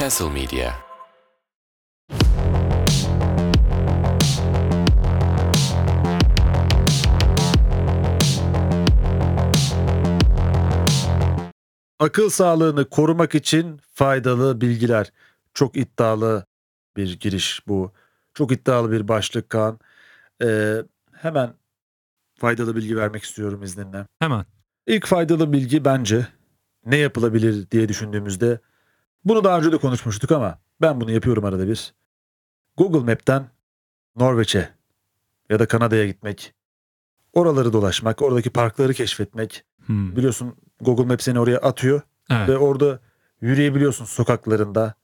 Castle Media Akıl sağlığını korumak için faydalı bilgiler. Çok iddialı bir giriş bu. Çok iddialı bir başlık Kaan. Ee, hemen faydalı bilgi vermek istiyorum izninle. Hemen. İlk faydalı bilgi bence ne yapılabilir diye düşündüğümüzde bunu daha önce de konuşmuştuk ama ben bunu yapıyorum arada bir. Google Map'ten Norveç'e ya da Kanada'ya gitmek, oraları dolaşmak, oradaki parkları keşfetmek. Hmm. Biliyorsun Google Map seni oraya atıyor Evet. ve orada yürüyebiliyorsun sokaklarında,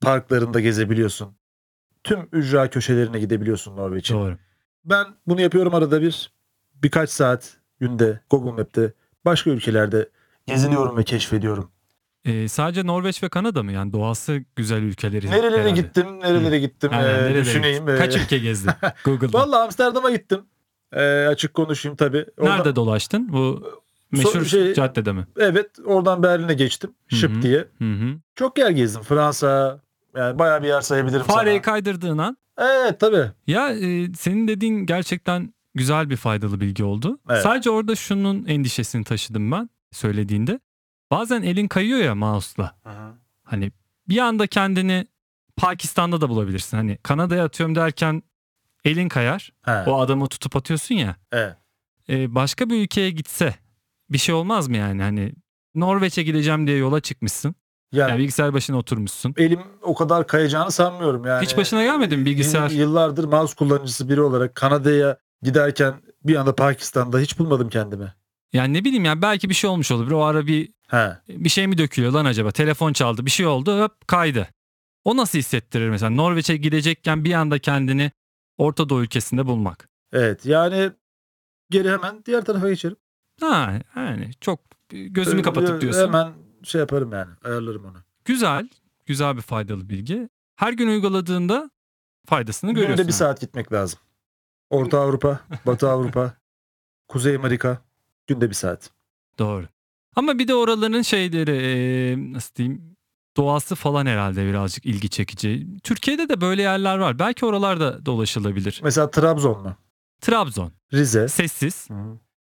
parklarında gezebiliyorsun. Tüm ücra köşelerine gidebiliyorsun Norveç'in. Doğru. Ben bunu yapıyorum arada bir. Birkaç saat günde Google Map'te başka ülkelerde geziniyorum ve keşfediyorum. Ee, sadece Norveç ve Kanada mı? Yani doğası güzel ülkeleri. Nerelere herhalde. gittim, nerelere gittim Aynen, ee, nerelere düşüneyim. gittin? ee. Kaç ülke gezdin Google'da? Vallahi Amsterdam'a gittim. Ee, açık konuşayım tabii. Oradan- Nerede dolaştın? Bu meşhur şey- caddede mi? Evet, oradan Berlin'e geçtim. Hı Şıp hı. diye. Hı hı. Çok yer gezdim. Fransa, yani bayağı bir yer sayabilirim Fareyi sana. kaydırdığın an. Evet tabii. Ya e, senin dediğin gerçekten güzel bir faydalı bilgi oldu. Evet. Sadece orada şunun endişesini taşıdım ben söylediğinde. Bazen elin kayıyor ya mouse'la. Hani bir anda kendini Pakistan'da da bulabilirsin. Hani Kanada'ya atıyorum derken elin kayar. He, O adamı tutup atıyorsun ya. evet. E, başka bir ülkeye gitse bir şey olmaz mı yani? Hani Norveç'e gideceğim diye yola çıkmışsın. Yani, Yani bilgisayar başına oturmuşsun. elim o kadar kayacağını sanmıyorum yani. Hiç başına gelmedi mi bilgisayar? Yıllardır mouse kullanıcısı biri olarak Kanada'ya giderken bir anda Pakistan'da hiç bulmadım kendimi. Yani ne bileyim yani belki bir şey olmuş olabilir. O ara bir He. bir şey mi dökülüyor lan acaba? Telefon çaldı bir şey oldu hop kaydı. O nasıl hissettirir mesela Norveç'e gidecekken bir anda kendini Orta Doğu ülkesinde bulmak? Evet yani geri hemen diğer tarafa geçerim. Ha yani çok gözümü Ee, kapatıp diyorsun. Hemen şey yaparım yani ayarlarım onu. Güzel, güzel bir faydalı bilgi. Her gün uyguladığında faydasını görüyorsun. Günde bir saat gitmek lazım. Orta Avrupa, Batı Avrupa, Kuzey Amerika günde bir saat. Doğru. Ama bir de oraların şeyleri nasıl diyeyim doğası falan herhalde birazcık ilgi çekici. Türkiye'de de böyle yerler var. Belki oralarda dolaşılabilir. Mesela Trabzon mu? Trabzon. Rize. Sessiz.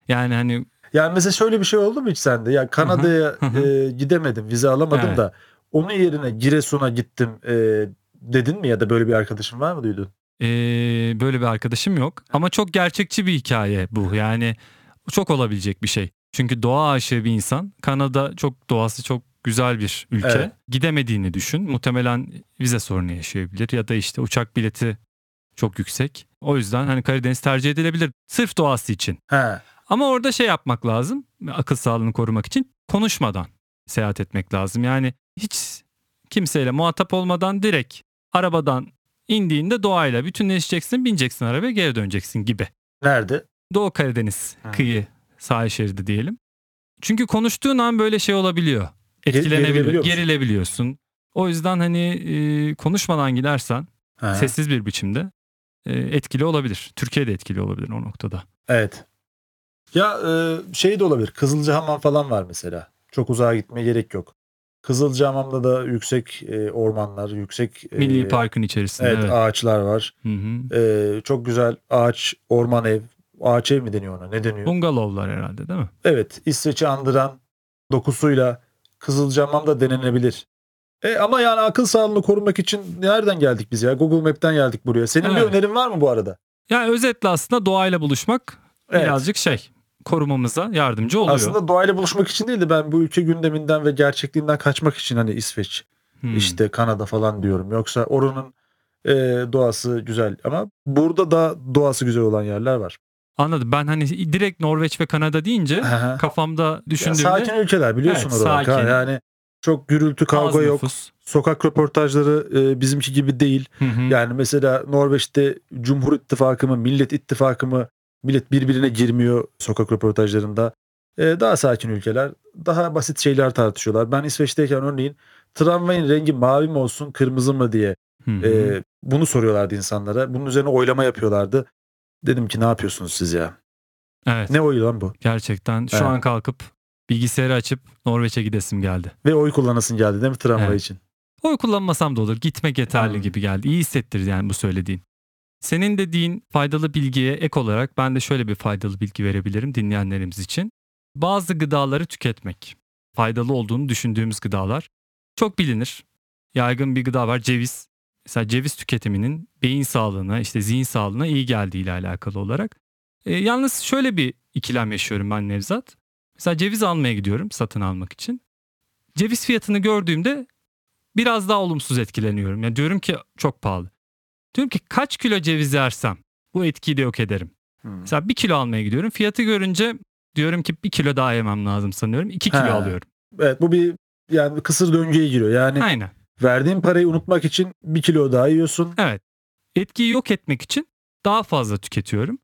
Yani hani Yani mesela şöyle bir şey oldu mu hiç sende? Ya Kanada'ya Hı hı. e, gidemedim, vize alamadım Evet. da onun yerine Giresun'a gittim e, dedin mi ya da böyle bir arkadaşın var mı duydun? eee, böyle bir arkadaşım yok. Ama çok gerçekçi bir hikaye bu. Yani çok olabilecek bir şey. Çünkü doğa aşığı bir insan. Kanada çok doğası çok güzel bir ülke. Evet. Gidemediğini düşün. Muhtemelen vize sorunu yaşayabilir ya da işte uçak bileti çok yüksek. O yüzden hani Karadeniz tercih edilebilir sırf doğası için. He. Ama orada şey yapmak lazım. Akıl sağlığını korumak için konuşmadan seyahat etmek lazım. Yani hiç kimseyle muhatap olmadan direkt arabadan indiğinde doğayla bütünleşeceksin, bineceksin arabaya geri döneceksin gibi. Nerede? Doğu Karadeniz Hı. kıyı sahil şeridi diyelim. Çünkü konuştuğun an böyle şey olabiliyor. Etkilenebiliyor, gerilebiliyorsun. O yüzden hani e, konuşmadan gidersen He. sessiz bir biçimde e, etkili olabilir. Türkiye'de etkili olabilir o noktada. Evet. Ya e, şey de olabilir. Kızılcahamam falan var mesela. Çok uzağa gitmeye gerek yok. Kızılcahamam'da da yüksek e, ormanlar, yüksek e, Milli Park'ın içerisinde. evet, evet. ağaçlar var. Hı hı. E, çok güzel ağaç, orman ev. Ağaç ev mi deniyor ona? Ne deniyor? Bungalovlar herhalde değil mi? Evet, İsveç'i andıran dokusuyla Kızılcahamam da denenebilir. E ama yani akıl sağlığını korumak için nereden geldik biz ya? Google Map'ten geldik buraya. Senin bir Evet. önerin var mı bu arada? Yani özetle aslında doğayla buluşmak Evet. birazcık şey korumamıza yardımcı oluyor. Aslında doğayla buluşmak için değil de ben bu ülke gündeminden ve gerçekliğinden kaçmak için hani İsveç, Hmm. işte Kanada falan diyorum. Yoksa oranın e, doğası güzel ama burada da doğası güzel olan yerler var. Anladım. Ben hani direkt Norveç ve Kanada deyince Aha. kafamda Ya düşündüğümde sakin ülkeler biliyorsun Evet, oralar. sakin. Yani çok gürültü az kavga yok. nüfus. Sokak röportajları e, bizimki gibi değil. Hı hı. Yani mesela Norveç'te Cumhur İttifakı mı, Millet İttifakı mı millet birbirine girmiyor sokak röportajlarında. Ee, daha sakin ülkeler. Daha basit şeyler tartışıyorlar. Ben İsveç'teyken örneğin tramvayın rengi mavi mi olsun kırmızı mı diye Hı hı. e, bunu soruyorlardı insanlara. Bunun üzerine oylama yapıyorlardı. Dedim ki ne yapıyorsunuz siz ya? evet. Ne oyu lan bu? Gerçekten şu Evet. an kalkıp bilgisayarı açıp Norveç'e gidesim geldi. Ve oy kullanasın geldi değil mi tramvay Evet. için? Oy kullanmasam da olur. Gitmek yeterli Hmm. gibi geldi. İyi hissettirdi yani bu söylediğin. Senin dediğin faydalı bilgiye ek olarak ben de şöyle bir faydalı bilgi verebilirim dinleyenlerimiz için. Bazı gıdaları tüketmek. Faydalı olduğunu düşündüğümüz gıdalar. Çok bilinir. Yaygın bir gıda var ceviz. Mesela ceviz tüketiminin beyin sağlığına, işte zihin sağlığına iyi geldiği ile alakalı olarak. E, yalnız şöyle bir ikilem yaşıyorum ben Nevzat. Mesela ceviz almaya gidiyorum satın almak için. Ceviz fiyatını gördüğümde biraz daha olumsuz etkileniyorum. Yani diyorum ki çok pahalı. Diyorum ki kaç kilo ceviz yersem bu etkiyi de yok ederim. Hmm. Mesela bir kilo almaya gidiyorum. Fiyatı görünce diyorum ki bir kilo daha yemem lazım sanıyorum. İki kilo Ha. alıyorum. Evet bu bir yani kısır döngüye giriyor. Yani Aynen. Verdiğin parayı unutmak için bir kilo daha yiyorsun. Evet. Etkiyi yok etmek için daha fazla tüketiyorum.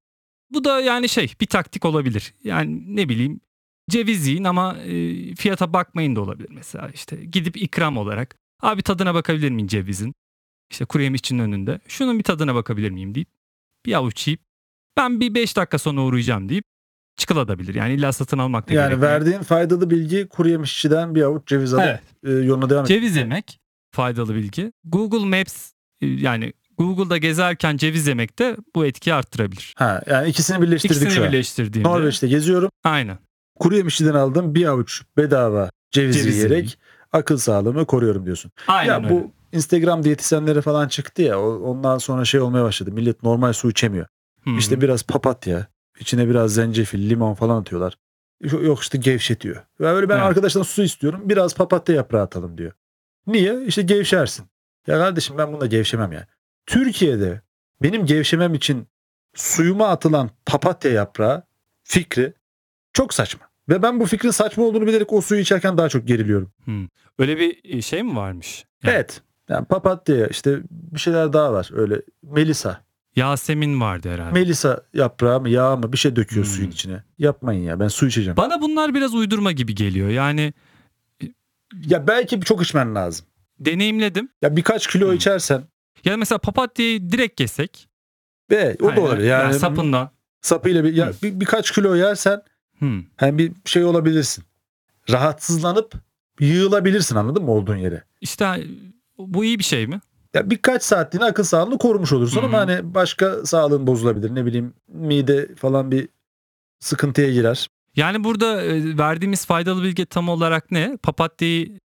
Bu da yani şey bir taktik olabilir. Yani ne bileyim ceviz yiyin ama e, fiyata bakmayın da olabilir mesela. işte gidip ikram olarak abi tadına bakabilir miyim cevizin? İşte kuru yemişçinin önünde. Şunun bir tadına bakabilir miyim deyip bir avuç yiyip ben bir 5 dakika sonra uğrayacağım deyip çıkılabilir. Yani illa satın almak da Yani gerekmiyor. verdiğin faydalı bilgi kuru yemişçiden bir avuç ceviz alıp Evet. e, yoluna devam et. Ceviz yemek faydalı bilgi. Google Maps e, yani Google'da gezerken ceviz yemek de bu etkiyi arttırabilir. Ha, yani ikisini birleştirdik İkisini şu an. birleştirdiğimde. Norveç'te geziyorum. Aynen. Kuru yemişçiden aldım bir avuç bedava ceviz, Ceviz yiyerek yiyeyim. akıl sağlığımı koruyorum diyorsun. Aynen ya öyle. bu Instagram diyetisyenleri falan çıktı ya ondan sonra şey olmaya başladı. Millet normal su içemiyor. Hı. İşte biraz papatya, içine biraz zencefil, limon falan atıyorlar. Yok işte gevşetiyor. Ya böyle ben Evet. arkadaştan su istiyorum. Biraz papatya yaprağı atalım diyor. Niye? İşte gevşersin. Ya kardeşim ben bunda gevşemem ya. Türkiye'de benim gevşemem için suyuma atılan papatya yaprağı fikri çok saçma. Ve ben bu fikrin saçma olduğunu bilerek o suyu içerken daha çok geriliyorum. Öyle bir şey mi varmış? Yani Evet. Yani papatya işte bir şeyler daha var. Öyle melisa. Yasemin vardı herhalde. Melisa yaprağı mı yağ mı bir şey döküyor Hmm. suyun içine. Yapmayın ya ben su içeceğim. Bana bunlar biraz uydurma gibi geliyor. Yani Ya belki çok içmen lazım. deneyimledim. Ya birkaç kilo Hmm. içersen Ya mesela papatyayı direkt yesek. ve o da Aynen. olabilir. Yani, sapından. sapıyla bir, ya Hı. bir, birkaç kilo yersen Hmm. hem bir şey olabilirsin. Rahatsızlanıp yığılabilirsin anladın mı olduğun yere. İşte bu iyi bir şey mi? Ya birkaç saatliğine akıl sağlığını korumuş olursun Hı ama hani başka sağlığın bozulabilir. Ne bileyim mide falan bir sıkıntıya girer. Yani burada e, verdiğimiz faydalı bilgi tam olarak ne? Papatyayı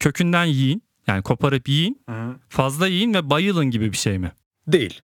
kökünden yiyin. Yani koparıp yiyin. Fazla yiyin ve bayılın gibi bir şey mi? Değil.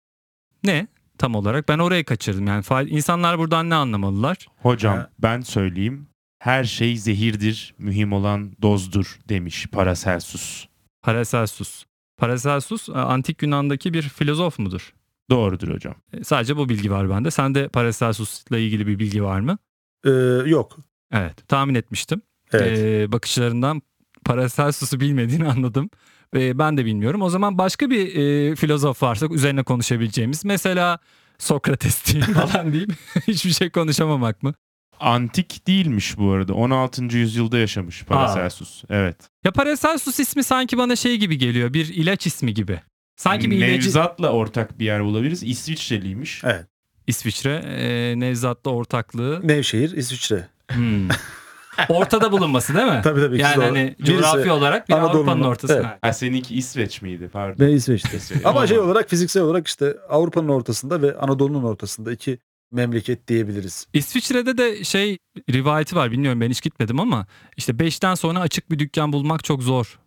Ne? Tam olarak ben oraya kaçırdım. Yani fa- insanlar buradan ne anlamalılar? Hocam Ha. ben söyleyeyim. Her şey zehirdir, mühim olan dozdur demiş Paracelsus. Paracelsus. Paracelsus e, antik Yunan'daki bir filozof mudur? Doğrudur hocam. E, Sadece bu bilgi var bende. Sende Paracelsus'la ilgili bir bilgi var mı? Ee, yok. Evet, tahmin etmiştim. Evet. E, bakışlarından Paracelsus'u bilmediğini anladım. Ve ben de bilmiyorum. O zaman başka bir e, filozof varsa üzerine konuşabileceğimiz. Mesela Sokrates diyeyim falan deyip hiçbir şey konuşamamak mı? Antik değilmiş bu arada. 16. yüzyılda yaşamış Paracelsus. Evet. Ya Paracelsus ismi sanki bana şey gibi geliyor. Bir ilaç ismi gibi. Sanki bir ilacı... Nevzat'la ortak bir yer bulabiliriz. İsviçreliymiş. Evet. İsviçre, e, Nevzat'la ortaklığı. Nevşehir, İsviçre. Hmm. Ortada bulunması değil mi? Tabii tabii. yani hani Birisi coğrafi olarak bir Anadolu'nun- Avrupa'nın ortası. Evet. Ha. Seninki İsveç miydi? Pardon. Ve İsveç'te. İsveç. Ama şey olarak fiziksel olarak işte Avrupa'nın ortasında ve Anadolu'nun ortasında iki memleket diyebiliriz. İsviçre'de de şey rivayeti var bilmiyorum ben hiç gitmedim ama işte 5'ten sonra açık bir dükkan bulmak çok zor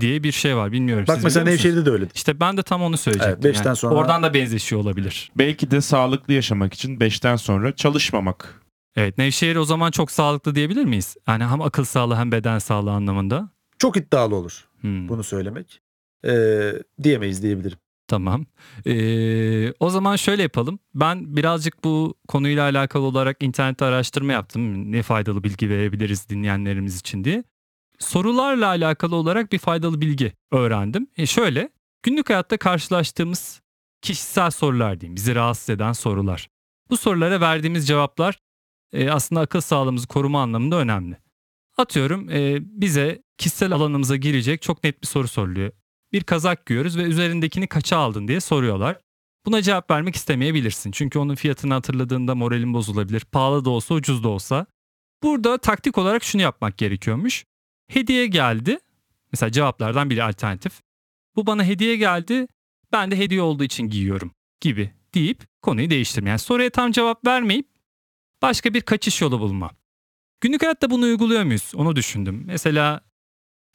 diye bir şey var bilmiyorum. Bak Siz mesela? Nevşehir'de de öyledir. İşte ben de tam onu söyleyecektim. Evet, beşten yani. sonra- Oradan da benzeşiyor olabilir. Belki de sağlıklı yaşamak için 5'ten sonra çalışmamak. Evet Nevşehir o zaman çok sağlıklı diyebilir miyiz? Yani hem akıl sağlığı hem beden sağlığı anlamında. Çok iddialı olur Hmm, bunu söylemek. Ee, diyemeyiz diyebilirim. Tamam. Ee, o zaman şöyle yapalım. Ben birazcık bu konuyla alakalı olarak internette araştırma yaptım. Ne faydalı bilgi verebiliriz dinleyenlerimiz için diye. Sorularla alakalı olarak bir faydalı bilgi öğrendim. E şöyle, günlük hayatta karşılaştığımız kişisel sorular diyeyim, bizi rahatsız eden sorular. Bu sorulara verdiğimiz cevaplar e, aslında akıl sağlığımızı koruma anlamında önemli. Atıyorum e, bize kişisel alanımıza girecek çok net bir soru soruluyor. Bir kazak giyiyoruz ve üzerindekini kaça aldın diye soruyorlar. Buna cevap vermek istemeyebilirsin. Çünkü onun fiyatını hatırladığında moralin bozulabilir. Pahalı da olsa ucuz da olsa. Burada taktik olarak şunu yapmak gerekiyormuş. Hediye geldi. Mesela cevaplardan biri alternatif. Bu bana hediye geldi. Ben de hediye olduğu için giyiyorum gibi deyip konuyu değiştirme. Yani soruya tam cevap vermeyip başka bir kaçış yolu bulma. Günlük hayatta bunu uyguluyor muyuz? Onu düşündüm. Mesela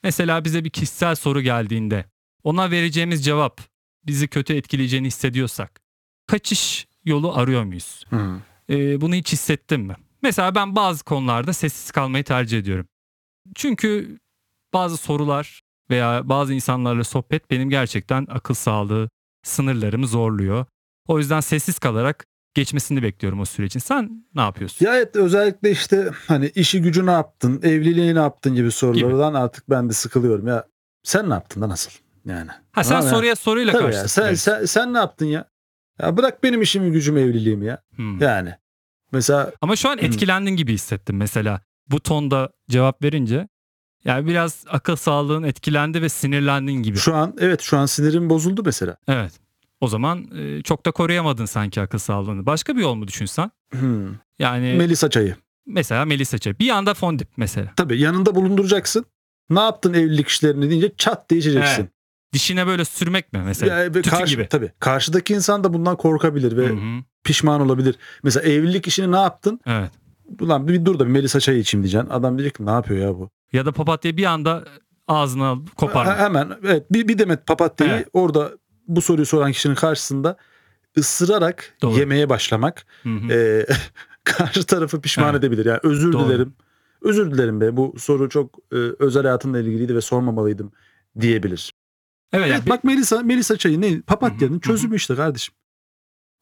mesela bize bir kişisel soru geldiğinde ona vereceğimiz cevap bizi kötü etkileyeceğini hissediyorsak kaçış yolu arıyor muyuz? Hı. Ee, bunu hiç hissettin mi? Mesela ben bazı konularda sessiz kalmayı tercih ediyorum. Çünkü bazı sorular veya bazı insanlarla sohbet benim gerçekten akıl sağlığı sınırlarımı zorluyor. O yüzden sessiz kalarak geçmesini bekliyorum o sürecin. Sen ne yapıyorsun? Ya evet özellikle işte hani işi gücü ne yaptın, evliliği ne yaptın gibi sorulardan artık ben de sıkılıyorum. Ya sen ne yaptın da nasıl? Yani. Ha sen soruya soruyla Tabii ya, karşılaşıyorsun. sen, sen, sen ne yaptın ya? Ya bırak benim işimi gücümü evliliğimi ya. Hmm. Yani. Mesela Ama şu an Hmm. etkilendin gibi hissettim mesela. Bu tonda cevap verince yani biraz akıl sağlığın etkilendi ve sinirlendin gibi. şu an evet şu an sinirim bozuldu mesela. Evet. O zaman e, çok da koruyamadın sanki akıl sağlığını. Başka bir yol mu düşünsen? Hmm. Yani Melisa çayı. mesela Melisa Çay. Bir anda fondip mesela. Tabii yanında bulunduracaksın. Ne yaptın evlilik işlerini deyince çat diye içeceksin. Evet. Dişine böyle sürmek mi mesela? Ya, ve Tütün karşı, gibi. Tabii. Karşıdaki insan da bundan korkabilir ve Hı hı. pişman olabilir. Mesela evlilik işini ne yaptın? Evet. Ulan bir dur da bir Melisa çayı içeyim diyeceksin. Adam diyecek ki ne yapıyor ya bu? Ya da papatya bir anda ağzına alıp koparma. Ha- hemen evet bir, bir demet papatyayı Evet. orada bu soruyu soran kişinin karşısında ısırarak Doğru. yemeye başlamak Hı hı. e, karşı tarafı pişman Evet. edebilir. Yani özür Doğru. dilerim. Özür dilerim be bu soru çok e, özel hayatımla ilgiliydi ve sormamalıydım diyebilir. evet, Evet, yani bir- bak Melisa Melisa çayı ne? Papatyanın Hı hı, çözümü işte kardeşim.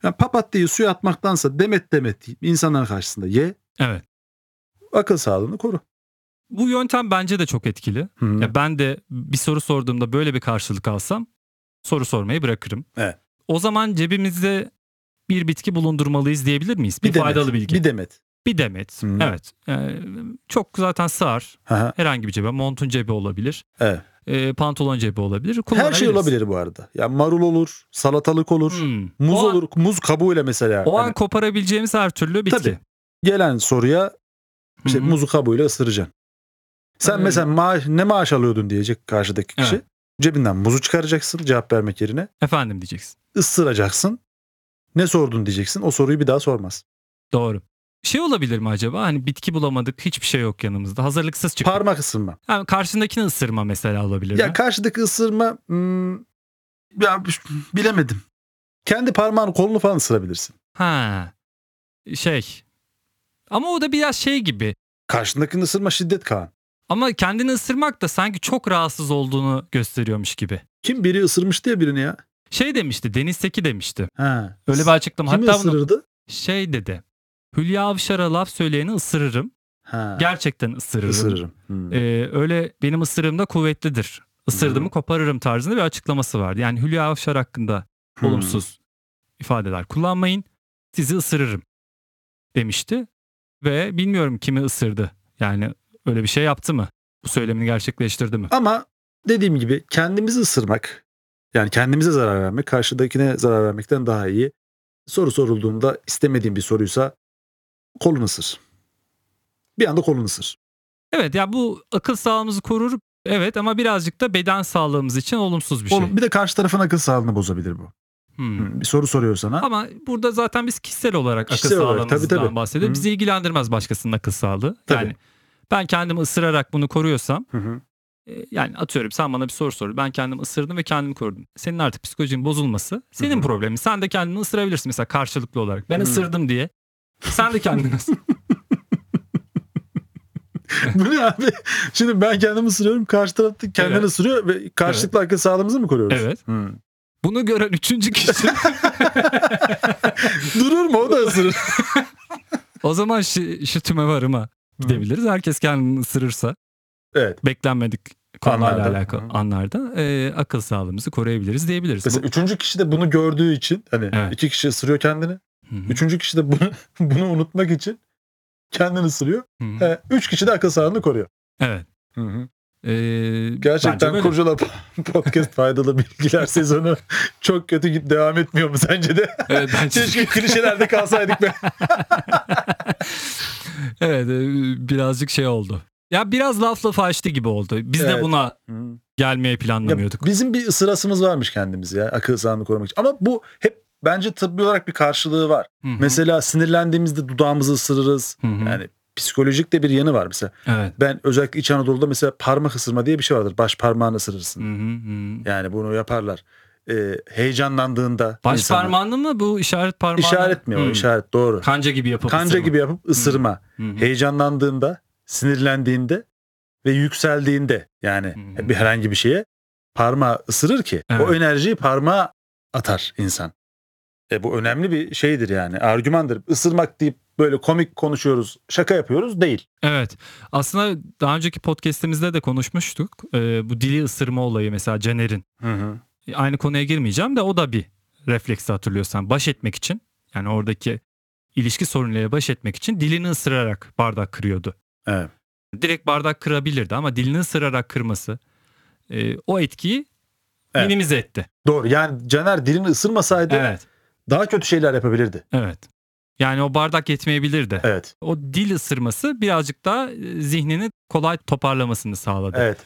Yani papatyayı suya atmaktansa demet demet insanların karşısında ye. Evet. Akıl sağlığını koru. Bu yöntem bence de çok etkili. Hı. Ya ben de bir soru sorduğumda böyle bir karşılık alsam soru sormayı bırakırım. Evet. O zaman cebimizde bir bitki bulundurmalıyız diyebilir miyiz? Bir, demet, faydalı bilgi. Bir demet. Bir demet. Hı. Evet. Yani çok zaten sığar. Aha, Herhangi bir cebe. Montun cebi olabilir. evet. e, pantolon cebi olabilir. Her şey olabilir bu arada. Ya marul olur, salatalık olur, Hmm. muz o an, olur, muz kabuğuyla mesela. O an Hani koparabileceğimiz her türlü bitki. Tabii. Gelen soruya işte Hı hı. muzu kabuğuyla ısıracaksın. Sen Evet. mesela maaş, ne maaş alıyordun diyecek karşıdaki kişi. Evet. Cebinden muzu çıkaracaksın cevap vermek yerine. Efendim diyeceksin. ısıracaksın. Ne sordun diyeceksin. O soruyu bir daha sormaz. Doğru. Şey olabilir mi acaba? Hani bitki bulamadık, hiçbir şey yok yanımızda. Hazırlıksız çıktık. Parmak ısırma. Yani karşındakini ısırma mesela olabilir Ya mi? karşıdaki ısırma hmm, ya bilemedim. Kendi parmağını kolunu falan ısırabilirsin. Ha. Şey. Ama o da biraz şey gibi. Karşındakini ısırma şiddet Kaan. Ama kendini ısırmak da sanki çok rahatsız olduğunu gösteriyormuş gibi. Kim biri ısırmıştı ya birini ya. Şey demişti, Deniz Seki demişti. Ha. Öyle bir açıklama. Kimi Hatta bunu ısırırdı? şey dedi. Hülya Avşar'a laf söyleyeni ısırırım. Ha. Gerçekten ısırırım. ısırırım. Hmm. Ee, öyle benim ısırığım da kuvvetlidir. Isırdığımı Hı. koparırım tarzında bir açıklaması vardı. Yani Hülya Avşar hakkında Hmm. olumsuz ifadeler kullanmayın. Sizi ısırırım demişti. Ve bilmiyorum kimi ısırdı. Yani öyle bir şey yaptı mı? Bu söylemini gerçekleştirdi mi? Ama dediğim gibi kendimizi ısırmak yani kendimize zarar vermek karşıdakine zarar vermekten daha iyi. Soru sorulduğunda istemediğim bir soruysa kolunu ısır. Bir anda kolunu ısır. Evet ya bu akıl sağlığımızı korur. Evet ama birazcık da beden sağlığımız için olumsuz bir şey. Oğlum, bir de karşı tarafın akıl sağlığını bozabilir bu. Hmm. Bir soru soruyor sana. Ama burada zaten biz kişisel olarak Kişisel akıl olarak, sağlığımızdan tabii. bahsediyoruz. Bizi ilgilendirmez başkasının akıl sağlığı. Tabii. Yani ben kendimi ısırarak bunu koruyorsam Hı hı. e, yani atıyorum sen bana bir soru sor. Ben kendimi ısırdım ve kendimi korudum. Senin artık psikolojinin bozulması senin Hı hı. problemin. Sen de kendini ısırabilirsin mesela karşılıklı olarak. Ben Hı. ısırdım diye. Sen de kendini ısır. Bu ne abi? Şimdi ben kendimi ısırıyorum. Karşı taraf kendini Evet. ısırıyor ve karşılıklı akıl sağlığımızı mı koruyoruz? Evet. Hı. Bunu gören üçüncü kişi Durur mu? O da ısırır. o zaman şu, şu tüme varıma gidebiliriz. Herkes kendini ısırırsa evet. beklenmedik konularla Anlarda. alakalı Hı. anlarda e, akıl sağlığımızı koruyabiliriz diyebiliriz. Mesela üçüncü kişi de bunu gördüğü için hani Evet. iki kişi ısırıyor kendini. Hı hı. Üçüncü kişi de bunu, bunu unutmak için kendini ısırıyor. Hı hı. He, üç kişi de akıl sağlığını koruyor. Evet. Ee, Gerçekten. Kurcala Podcast faydalı bilgiler sezonu çok kötü git devam etmiyor mu sence de? Evet, bence Keşke klişelerde kalsaydık be. evet e, birazcık şey oldu. Ya biraz laf lafı açtı gibi oldu. Biz de Evet. buna Hı. gelmeyi Ya planlamıyorduk. bizim bir ısırasımız varmış kendimiz ya akıl sağlığını korumak için. Ama bu hep bence tıbbi olarak bir karşılığı var. Hı hı. Mesela sinirlendiğimizde dudağımızı ısırırız. Hı hı. Yani psikolojik de bir yanı var mesela. evet. Ben özellikle İç Anadolu'da mesela parmak ısırma diye bir şey vardır. Baş parmağını ısırırsın. Hı hı hı. Yani bunu yaparlar. Ee, heyecanlandığında Baş insanlar- parmağını mı bu işaret parmağını? işaret mi o Hı. işaret doğru. Kanca gibi yapıp Kanca ısırma. gibi yapıp ısırma. Hı hı. Heyecanlandığında, sinirlendiğinde ve yükseldiğinde yani Hı hı. bir herhangi bir şeye parmağı ısırır ki Evet. o enerjiyi parmağa atar insan. E bu önemli bir şeydir yani. Argümandır. Isırmak deyip böyle komik konuşuyoruz, şaka yapıyoruz değil. Evet. Aslında daha önceki podcast'imizde de konuşmuştuk. Ee, bu dili ısırma olayı mesela Caner'in. Hı hı. Aynı konuya girmeyeceğim de o da bir refleksi hatırlıyorsan. Baş etmek için yani oradaki ilişki sorunlarıyla baş etmek için dilini ısırarak bardak kırıyordu. Evet. Direkt bardak kırabilirdi ama dilini ısırarak kırması e, o etkiyi Evet. minimize etti. Doğru. Yani Caner dilini ısırmasaydı Evet. daha kötü şeyler yapabilirdi. Evet. Yani o bardak yetmeyebilirdi. Evet. O dil ısırması birazcık daha e, zihnini kolay toparlamasını sağladı. Evet.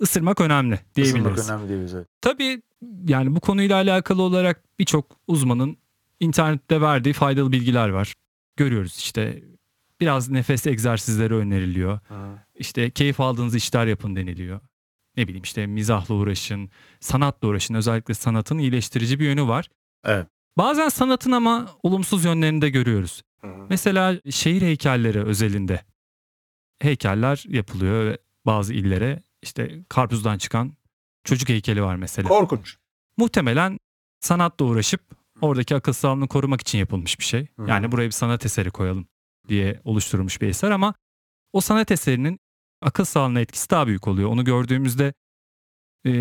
Isırmak önemli diyebiliriz. Isırmak önemli diyebiliriz. evet. Tabii yani bu konuyla alakalı olarak birçok uzmanın internette verdiği faydalı bilgiler var. Görüyoruz işte biraz nefes egzersizleri öneriliyor. İşte keyif aldığınız işler yapın deniliyor. Ne bileyim işte mizahla uğraşın, sanatla uğraşın. Özellikle sanatın iyileştirici bir yönü var. Evet. Bazen sanatın ama olumsuz yönlerini de görüyoruz. Mesela şehir heykelleri özelinde heykeller yapılıyor ve bazı illere işte karpuzdan çıkan çocuk heykeli var mesela. Korkunç. Muhtemelen sanatla uğraşıp oradaki akıl sağlığını korumak için yapılmış bir şey. Hı. Yani buraya bir sanat eseri koyalım diye oluşturulmuş bir eser ama o sanat eserinin akıl sağlığına etkisi daha büyük oluyor. Onu gördüğümüzde e,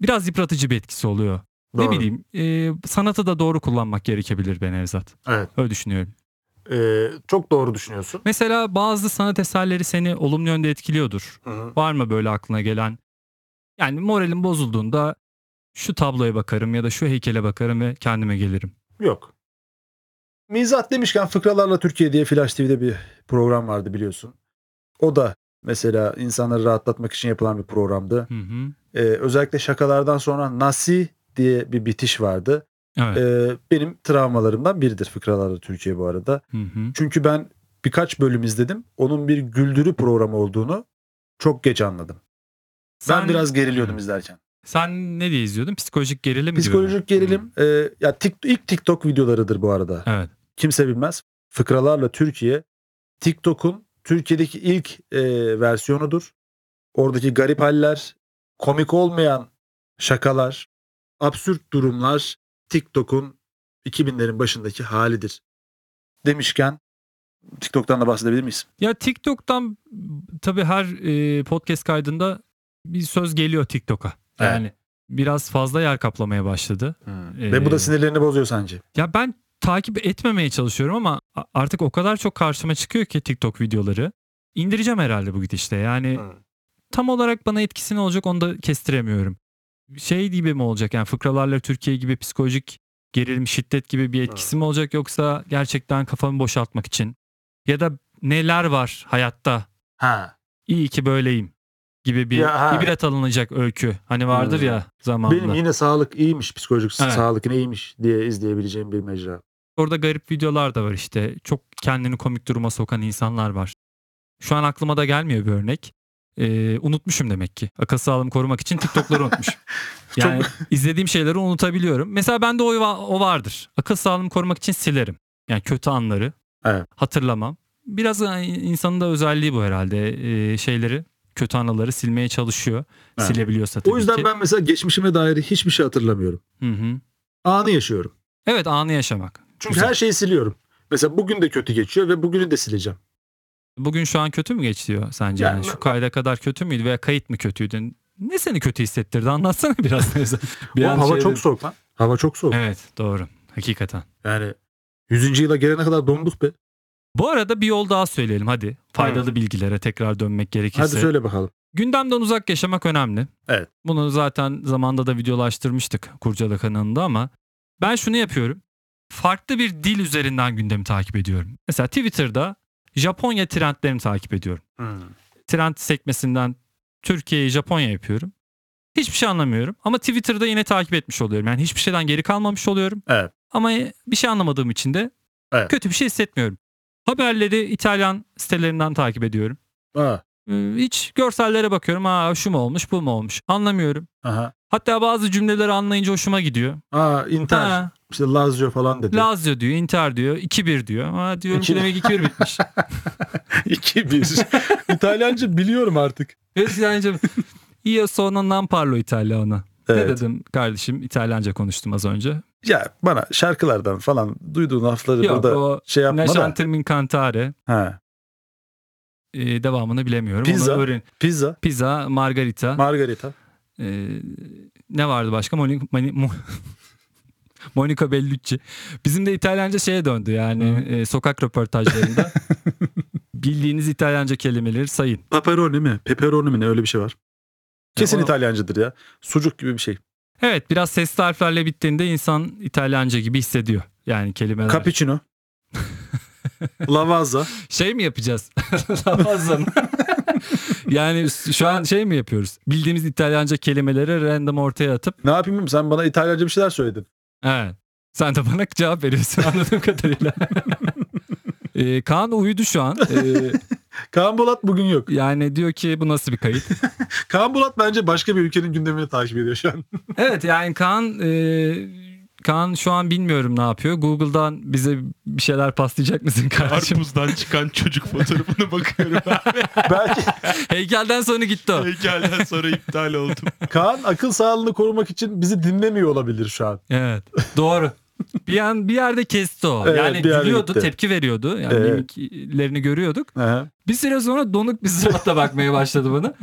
biraz yıpratıcı bir etkisi oluyor. Ne Doğru. bileyim e, sanatı da doğru kullanmak gerekebilir be Nevzat. Evet. Öyle düşünüyorum. Ee, çok doğru düşünüyorsun. Mesela bazı sanat eserleri seni olumlu yönde etkiliyordur. Var mı böyle aklına gelen? Yani moralim bozulduğunda şu tabloya bakarım ya da şu heykele bakarım ve kendime gelirim. Yok. Mizah demişken Fıkralarla Türkiye diye Flash TV'de bir program vardı biliyorsun. O da mesela insanları rahatlatmak için yapılan bir programdı. Hı hı. Ee, özellikle şakalardan sonra Nasi diye bir bitiş vardı. Evet. Ee, benim travmalarımdan biridir Fıkralarla Türkiye bu arada. Hı hı. Çünkü ben birkaç bölüm izledim. Onun bir güldürü programı olduğunu çok geç anladım. Sen- ben biraz geriliyordum izlerken. Sen ne diye izliyordun? Psikolojik gerilim gibi mi? Psikolojik gerilim e, ya tik- ilk TikTok videolarıdır bu arada. Evet. Kimse bilmez. Fıkralarla Türkiye TikTok'un Türkiye'deki ilk e, versiyonudur. Oradaki garip haller, komik olmayan şakalar, absürt durumlar TikTok'un 2000'lerin başındaki halidir. Demişken TikTok'tan da bahsedebilir miyiz? Ya TikTok'tan tabii her e, podcast kaydında bir söz geliyor TikTok'a. Evet. Yani biraz fazla yer kaplamaya başladı. Ee, Ve bu da sinirlerini bozuyor sence? Ya ben takip etmemeye çalışıyorum ama artık o kadar çok karşıma çıkıyor ki TikTok videoları. İndireceğim herhalde bu gidişte. Yani tam olarak bana etkisi ne olacak onu da kestiremiyorum. Şey gibi mi olacak yani fıkralarla Türkiye gibi psikolojik gerilim, şiddet gibi bir etkisi mi olacak yoksa gerçekten kafamı boşaltmak için ya da neler var hayatta Ha. iyi ki böyleyim gibi bir Ya, ha. ibret alınacak öykü. Hani vardır Hmm. ya zamanında. Benim yine sağlık iyiymiş, psikolojik Evet. sağlık yine iyiymiş diye izleyebileceğim bir mecra. Orada garip videolar da var işte. Çok kendini komik duruma sokan insanlar var. Şu an aklıma da gelmiyor bir örnek. Ee, unutmuşum demek ki. Akıl sağlığımı korumak için TikTok'ları unutmuşum. Yani izlediğim şeyleri unutabiliyorum. Mesela bende o, o vardır. Akıl sağlığımı korumak için silerim. Yani kötü anları Evet. hatırlamam. Biraz insanın da özelliği bu herhalde. Ee, şeyleri, kötü anıları silmeye çalışıyor. Evet. Silebiliyorsa tabii O yüzden ki. ben mesela geçmişime dair hiçbir şey hatırlamıyorum. Hı hı. Anı yaşıyorum. Evet anı yaşamak. Çünkü Güzel. her şeyi siliyorum. Mesela bugün de kötü geçiyor ve bugünü de sileceğim. Bugün şu an kötü mü geçiyor sence? Yani- Yani şu kayda kadar kötü müydü veya kayıt mı kötüydü? Ne seni kötü hissettirdi? Anlatsana biraz. Bir an hava şey çok soğuk lan. Hava çok soğuk. Evet doğru. Hakikaten. Yani 100. yıla gelene kadar donduk be. Bu arada bir yol daha söyleyelim hadi. Faydalı bilgilere tekrar dönmek gerekirse. Hadi söyle bakalım. Gündemden uzak yaşamak önemli. Evet. Bunu zaten zamanda da videolaştırmıştık Kurcala kanalında ama ben şunu yapıyorum. Farklı bir dil üzerinden gündemi takip ediyorum. Mesela Twitter'da Japonya trendlerini takip ediyorum. trend sekmesinden Türkiye'yi Japonya yapıyorum. Hiçbir şey anlamıyorum ama Twitter'da yine takip etmiş oluyorum. Yani hiçbir şeyden geri kalmamış oluyorum. Evet. Ama bir şey anlamadığım için de Evet. kötü bir şey hissetmiyorum. Haberleri İtalyan sitelerinden takip ediyorum. Ha. Ee, Hiç görsellere bakıyorum. Ha şu mu olmuş bu mu olmuş anlamıyorum. Aha. Hatta bazı cümleleri anlayınca hoşuma gidiyor. Aa Inter. Ha, İşte Lazio falan dedi. Lazio diyor, Inter diyor, 2-1 diyor. Ha diyorum ki demek 2-1 bitmiş. 2-1. İtalyanca biliyorum artık. Yani Io sono non parlo italiano. Ne Evet. dedim kardeşim İtalyanca konuştum az önce. Ya bana şarkılardan falan duyduğun lafları Yok burada o şey yapma Ne da. Chantermin Cantare Ha. E, devamını bilemiyorum. Pizza. Onu öğren. Pizza, Pizza, margarita. margarita. e, ne vardı başka? Monica, Mani- Mo- Monica Bellucci. Bizim de İtalyanca şeye döndü yani e, sokak röportajlarında. Bildiğiniz İtalyanca kelimeleri sayın. Pepperoni mi? Pepperoni mi ne öyle bir şey var. Kesin o- İtalyancadır ya. Sucuk gibi bir şey. Evet biraz sesli harflerle bittiğinde insan İtalyanca gibi hissediyor. Yani kelimeler. Cappuccino. Lavazza. şey mi yapacağız? Lavazza mı? yani şu an şey mi yapıyoruz? Bildiğimiz İtalyanca kelimeleri random ortaya atıp Ne yapayım sen bana İtalyanca bir şeyler söyledin. evet. Sen de bana cevap veriyorsun anladığım kadarıyla. Ee, Kaan uyudu şu an. Ee, Kaan Bolat bugün yok. yani diyor ki bu nasıl bir kayıt? Kaan Bolat bence başka bir ülkenin gündemini takip ediyor şu an. evet yani Kaan e, Kaan şu an bilmiyorum ne yapıyor. Google'dan bize bir şeyler paslayacak mısın kardeşim? Karpuzdan çıkan çocuk fotoğrafına bakıyorum abi. Belki Heykelden sonra gitti o. Heykelden sonra iptal oldum. Kaan akıl sağlığını korumak için bizi dinlemiyor olabilir şu an. Evet. Doğru. Bir an bir yerde kesti o. Evet, yani bir yerde gülüyordu, gitti. tepki veriyordu. Yani Evet. mimiklerini görüyorduk. Aha. Bir süre sonra donuk bir suratla bakmaya başladı bana.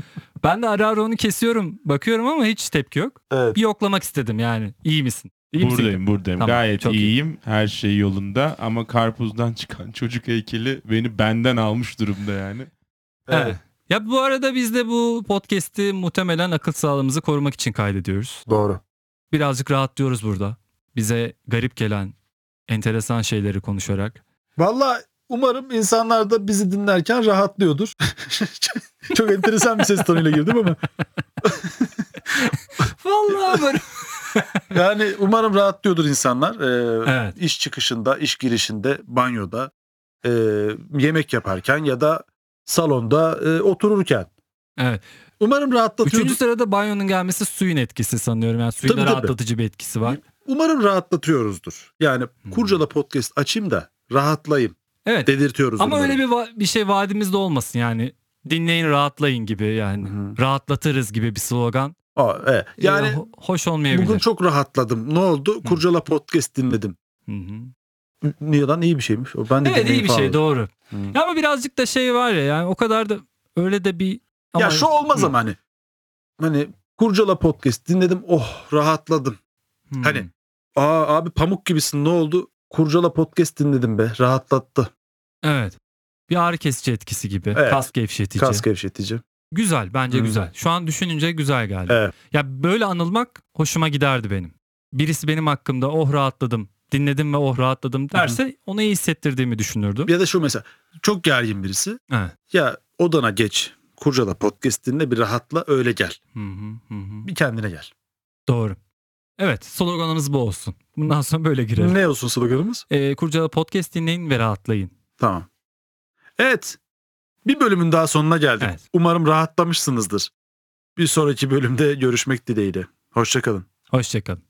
Ben de ara ara onu kesiyorum, bakıyorum ama hiç tepki yok. Evet. Bir yoklamak istedim yani. İyi misin? İyi misin? buradayım buradayım. Tamam, Gayet çok iyi. iyiyim. Her şey yolunda ama karpuzdan çıkan çocuk heykeli beni benden almış durumda yani. Evet. Ya bu arada biz de bu podcast'i muhtemelen akıl sağlığımızı korumak için kaydediyoruz. Doğru. Birazcık rahatlıyoruz burada. Bize garip gelen enteresan şeyleri konuşarak. Valla umarım insanlar da bizi dinlerken rahatlıyordur. Çok enteresan bir ses tonuyla girdim ama. Vallahi böyle. Yani umarım rahatlıyordur insanlar. Ee, Evet. İş çıkışında, iş girişinde, banyoda, e, yemek yaparken ya da salonda e, otururken. Evet. Umarım rahatlatıyordur. Üçüncü sırada banyonun gelmesi suyun etkisi sanıyorum. Yani suyun Tabii, da tabii. rahatlatıcı bir etkisi var. Umarım rahatlatıyoruzdur. Yani Hmm. Kurcala Podcast açayım da rahatlayayım Evet. dedirtiyoruz. Ama öyle bir bir şey vaadimiz de olmasın yani. Dinleyin rahatlayın gibi yani. Hı. Rahatlatırız gibi bir slogan. Aa, evet. Yani ho- hoş olmayabilir. bugün çok rahatladım. Ne oldu? Kurcala Podcast dinledim. Hı hı. İyi bir şeymiş. O ben de Evet iyi bir şey doğru. Hı. Ya ama birazcık da şey var ya yani o kadar da öyle de bir ama, Ya şu olmaz Hı. ama hani. Hani Kurcala Podcast dinledim. Oh rahatladım. Hı. Hani Aa abi pamuk gibisin ne oldu? Kurcala podcast dinledim be. Rahatlattı. Evet. Bir ağrı kesici etkisi gibi. Evet. Kas gevşetici. Kas gevşetici. Güzel bence Hı. güzel. Şu an düşününce güzel geldi. Evet. Ya böyle anılmak hoşuma giderdi benim. Birisi benim hakkımda oh rahatladım, dinledim ve oh rahatladım derse onu iyi hissettirdiğimi düşünürdüm. Ya da şu mesela çok gergin birisi. Evet. Ya odana geç. Kurcala podcast dinle bir rahatla öyle gel. Hı hı, hı hı. Bir kendine gel. Doğru. Evet sloganımız bu olsun. Bundan sonra böyle girelim. Ne olsun sloganımız? Ee, Kurcala Podcast dinleyin ve rahatlayın. Tamam. Evet. Bir bölümün daha sonuna geldik. Evet. Umarım rahatlamışsınızdır. Bir sonraki bölümde görüşmek dileğiyle. Hoşçakalın. Hoşçakalın.